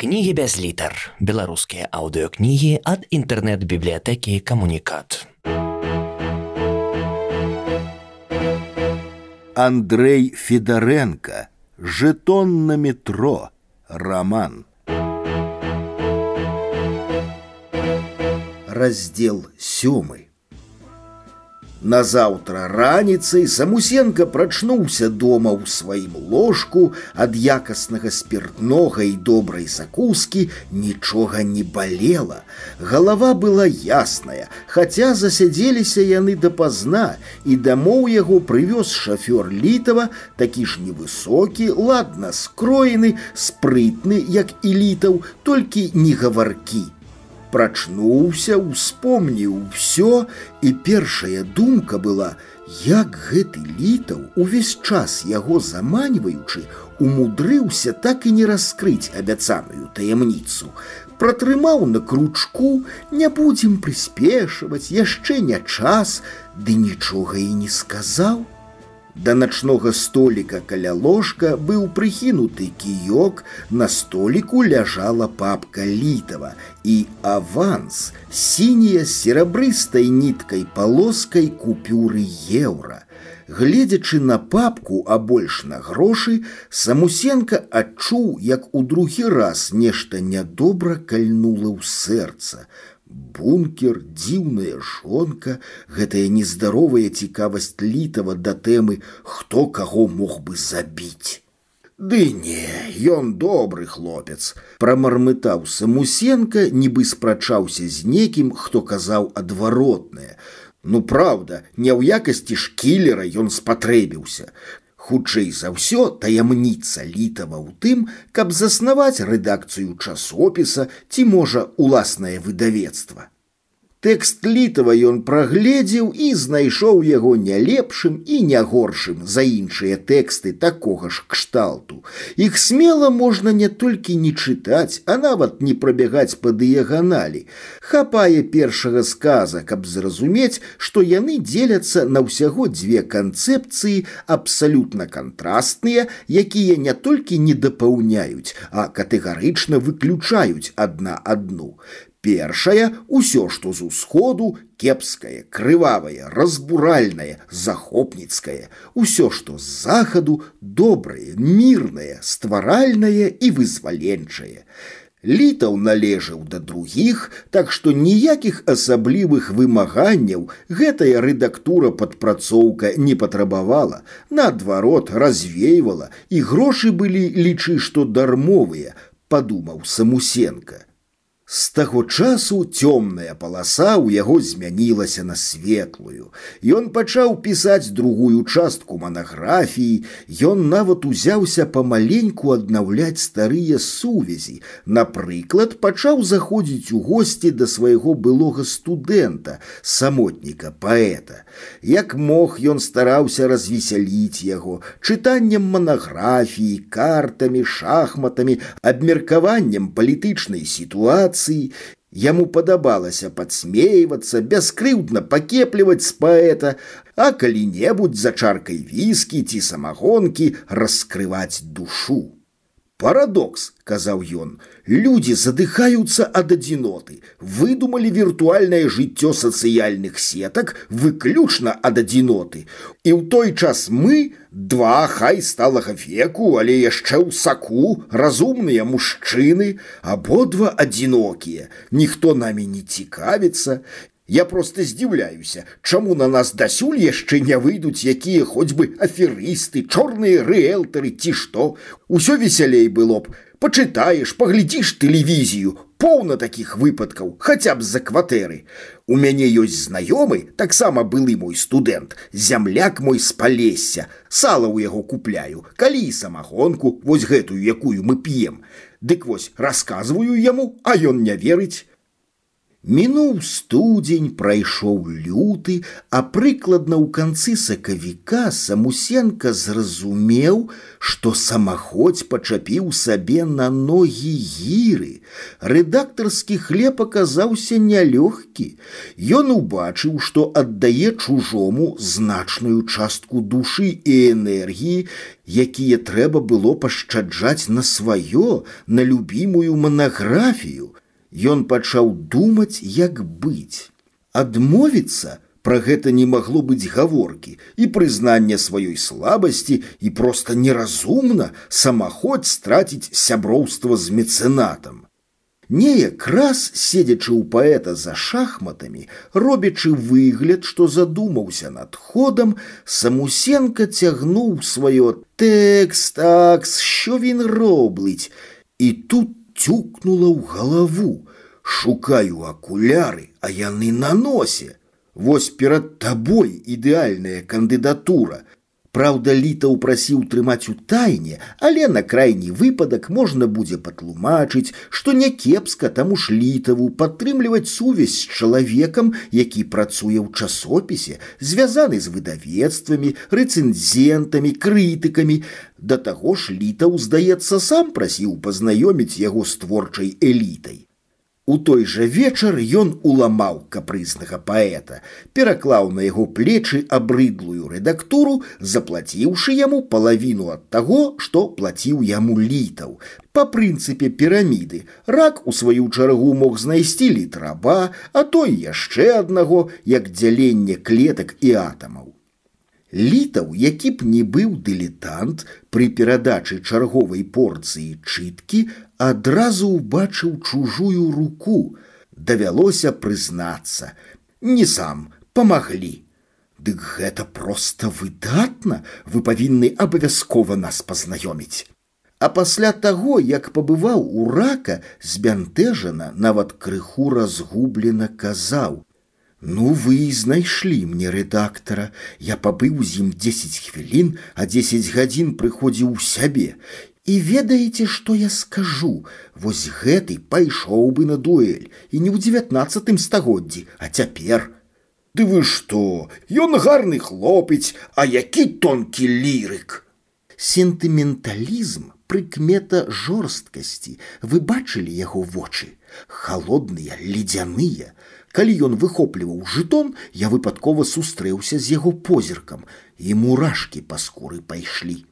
Кнігі без літар. Беларускія аўдыокнігі ад інтэрнэт-бібліятэкі камунікат. Андрей Федоренко. Жетон на метро. Роман. Раздел сёмы. Назаўтра раніцай самусенко прачнуўся дома ў сваім ложку ад якаснага спиртнога і добрай закускі нічога не балела. Галава была ясная, хаця засядзеліся яны дапазна, і дамоў яго прывёз шафёр літава, такі ж невысокі, ладна скроены, спрытны, як і літаў, толькі не гаваркі прачнуўся, успомніў усё, і першая думка была, як гэты літаў увесь час яго заманьваючы, умудрыўся так і не раскрыць абяцаную таямніцу. Пратрымаў на кручку, не будзем прыспешваць, яшчэ не час, ды нічога і не сказаў. Да начнога століка каля ложка быў прыхінуты кіёк, на століку ляжала папка літава і аванс, сіняя з серабрыстай ніткай палоскай купюры еўра. Гледзячы на папку, а больш на грошы, самусенка адчуў, як у другі раз нешта нядобра кальнула ў сэрца бункер дзіўная жонка гэтая нездаровая цікавасць літава да тэмы хто каго мог бы забіць Ды не ён добры хлопец прамармытаў самусенка нібы спрачаўся з некім хто казаў адваротнае ну праўда не ў якасці шкілера ён спатрэбіўся Хутчэй за ўсё таямніца літава ў тым, каб заснаваць рэдакцыю часопіса ці можа уласнае выдавецтва. Тэкст літава ён прагледзеў і знайшоў яго не лепшым і не горшым за іншыя тэксты такога ж кшталту. Іх смела можна не толькі не чытаць, а нават не прабягаць па дыяганалі. Хапае першага сказа, каб зразумець, што яны дзеляцца на ўсяго дзве канцэпцыі абсалютна кантрастныя, якія не толькі не дапаўняюць, а катэгарычна выключаюць адна адну. Першая ўсё, што з усходу кепскае, крывавае, разбуральнае, захопніцкае, усё, што з захаду добрае, мірнае, стваральнае і вызваленчае. Літаў належаў да другіх, так што ніякіх асаблівых вымаганняў гэтая рэдактура падпрацоўка не патрабавала, наадварот развейвала, і грошы былі лічы, што дармовыя, падумаў самусенка. З таго часу цёмная паласа ў яго змянілася на светлую. Ён пачаў пісаць другую частку манаграфіі, Ён нават узяўся памаленьку аднаўляць старыя сувязі. Напрыклад, пачаў заходзіць у госці да свайго былога студэнта, самотніка паэта. Як мог ён стараўся развесяліць яго чытаннем манаграфіі, картамі, шахматамі, абмеркаваннем палітычнай сітуацыі, эмоцый. Яму падабалася падсмейвацца, бяскрыўдна пакепліваць з паэта, а калі-небудзь за чаркай віскі ці самагонкі раскрываць душу. Парадокс, казаў ён, люди задыхаются ад адзіноты, выдумалі віртуальнае жыццё сацыяльных сетак выключна ад адзіноты. І ў той час мы, два хай сталага веку, але яшчэ ў саку, разумныя мужчыны, абодва адзінокія, ніхто намі не цікавіцца, я просто здзіўляюся, чаму на нас дасюль яшчэ не выйдуць якія хоць бы аферысты, чорныя рыэлтары ці што. Усё весялей было б. Пачытаеш, паглядзіш тэлевізію, поўна такіх выпадкаў, хаця б з-за кватэры. У мяне ёсць знаёмы, таксама былы мой студэнт, зямляк мой з палесся, сала ў яго купляю, калі і самагонку, вось гэтую, якую мы п'ем. Дык вось расказваю яму, а ён не верыць. Мінуў студзень прайшоў люты, а прыкладна ў канцы сакавіка самусенка зразумеў, што самаходзь пачапіў сабе на ногі гіры. Рэдактарскі хлеб аказаўся нялёгкі. Ён убачыў, што аддае чужому значную частку душы і энергіі, якія трэба было пашчаджаць на сваё, на любімую манаграфію ён пачаў думаць, як быць. Адмовіцца пра гэта не магло быць гаворкі і прызнання сваёй слабасці і проста неразумна самаходь страціць сяброўства з мецэнатам. Неяк раз седзячы ў паэта за шахматамі, робячы выгляд, што задумаўся над ходам, самусенка цягнуў сваё тэкст, такс, що він робить, і тут тюкнула ў галаву. Шукаю акуляры, а яны на носе. Вось перад табой ідэальная кандыдатура. Праўда, літаў прасіў трымаць у тайне, але на крайні выпадак можна будзе патлумачыць, што някепска таму ж літаву падтрымліваць сувязь з чалавекам, які працуе ў часопісе, звязаны з выдавецтвамі, рэцэнзентамі, крытыкамі. Да таго ж літаў, здаецца, сам прасіў пазнаёміць яго з творчай элітай. У той жа вечар ён уламаў капрызнага паэта, пераклаў на яго плечы абрыдлую рэдактуру, заплаціўшы яму палавіну ад таго, што плаціў яму літаў. Па прынцыпе піраміды рак у сваю чаргу мог знайсці літраба, а той яшчэ аднаго, як дзяленне клетак і атамаў. Літаў, які б не быў дылетант пры перадачы чарговай порцыі чыткі, адразу ўбачыў чужую руку, давялося прызнацца, не сам памаглі. Дык гэта проста выдатна, вы павінны абавязкова нас пазнаёміць. А пасля таго, як пабываў у рака, збянтэжана нават крыху разгублена казаў: Ну вы і знайшлі мне рэдактара. Я пабыў з ім 10 хвілін, а 10 гадзін прыходзіў у сябе. І ведаеце, што я скажу, Вось гэты пайшоў бы на дуэль і не ў девятнацатым стагоддзі, а цяпер. Ды вы што, Ён гарны хлопец, а які тонкі лірык. Сентыменталізм прыкмета жорсткасці. Вы бачылі яго вочы, холодныя, ледзяныя, Калі ён выхопліваў жытон, я выпадкова сустрэўся з яго позіркам, і мурашкі па скуры пайшлі.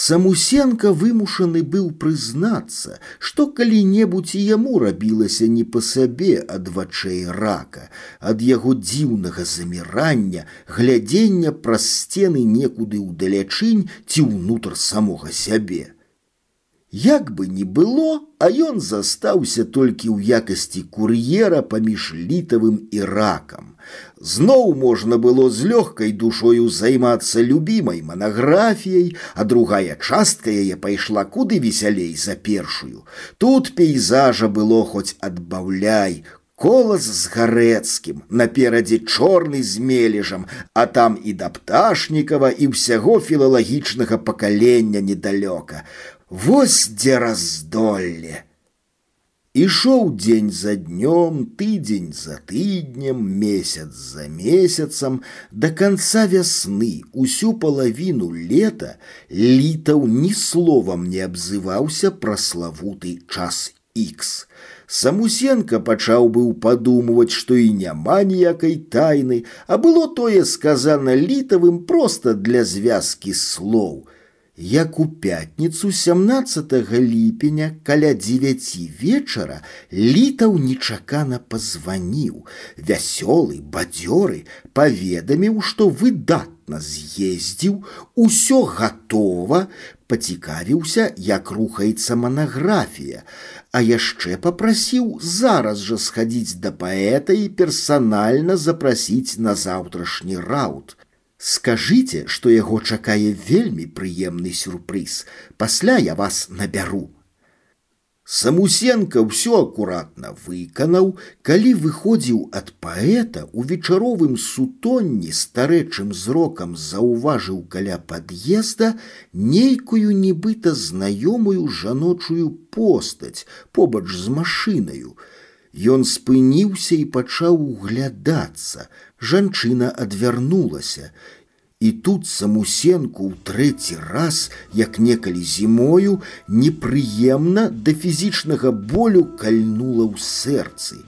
Самусенка вымушаны быў прызнацца, што калі-небудзь і яму рабілася не па сабе ад вачэй рака, ад яго дзіўнага замірання, глядзення праз сцены некуды ўдалячынь ці ўнутр самога сябе. Як бы ні было, а ён застаўся толькі ў якасці кур'ера паміж літавым і ракам. Зноў можна было з лёгкай душою займацца любімай манаграфіяй, а другая частка яе пайшла куды весялей за першую. Тут пейзажа было хоць адбаўляй, колас з гарэцкім, наперадзе чорны з мележам, а там і да пташнікава і ўсяго філалагічнага пакалення недалёка. Вось дзе раздолле. Ішоў дзень за днём, тыдзень за тыднем, месяц за месяцам, до конца вясны, усю палавіну лета літаў ні словам не абзываўся пра славуты час X. Самусенко пачаў быў падумваць, што і няма ніякай тайны, а было тое сказана літавым проста для звязкі слоў – Як у пятніцу 17 ліпеня каля дзевяці вечара літаў нечакана пазваніў, вясёлы, бадзёры, паведаміў, што выдатна з'ездзіў, усё гатова, пацікавіўся, як рухаецца манаграфія, а яшчэ папрасіў зараз жа схадзіць да паэта і персанальна запрасіць на заўтрашні раут. Скажыце, што яго чакае вельмі прыемны сюрпрыз. Пасля я вас набяру. Самусенко ўсё акуратна выканаў, калі выходзіў ад паэта у вечаровым сутонні старэчым зрокам заўважыў каля пад'езда нейкую нібыта знаёмую жаночую постаць побач з машынаю. Ён спыніўся і пачаў углядацца. Жанчына адвярнулася. І тут самусенку ў трэці раз, як некалі зімою, непрыемна да фізічнага болю кальнула ў сэрцы.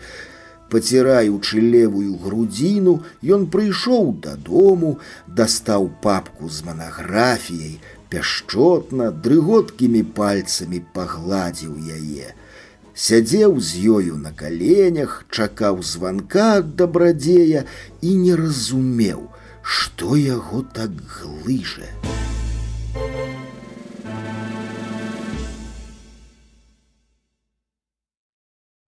Паціраючы левую грудзіну, ён прыйшоў дадому, дастаў папку з манаграфіяй, пяшчотна дрыготкімі пальцамі пагладзіў яе сядзеў з ёю на каленях, чакаў званка ад дабрадзея і не разумеў, што яго так глыжа.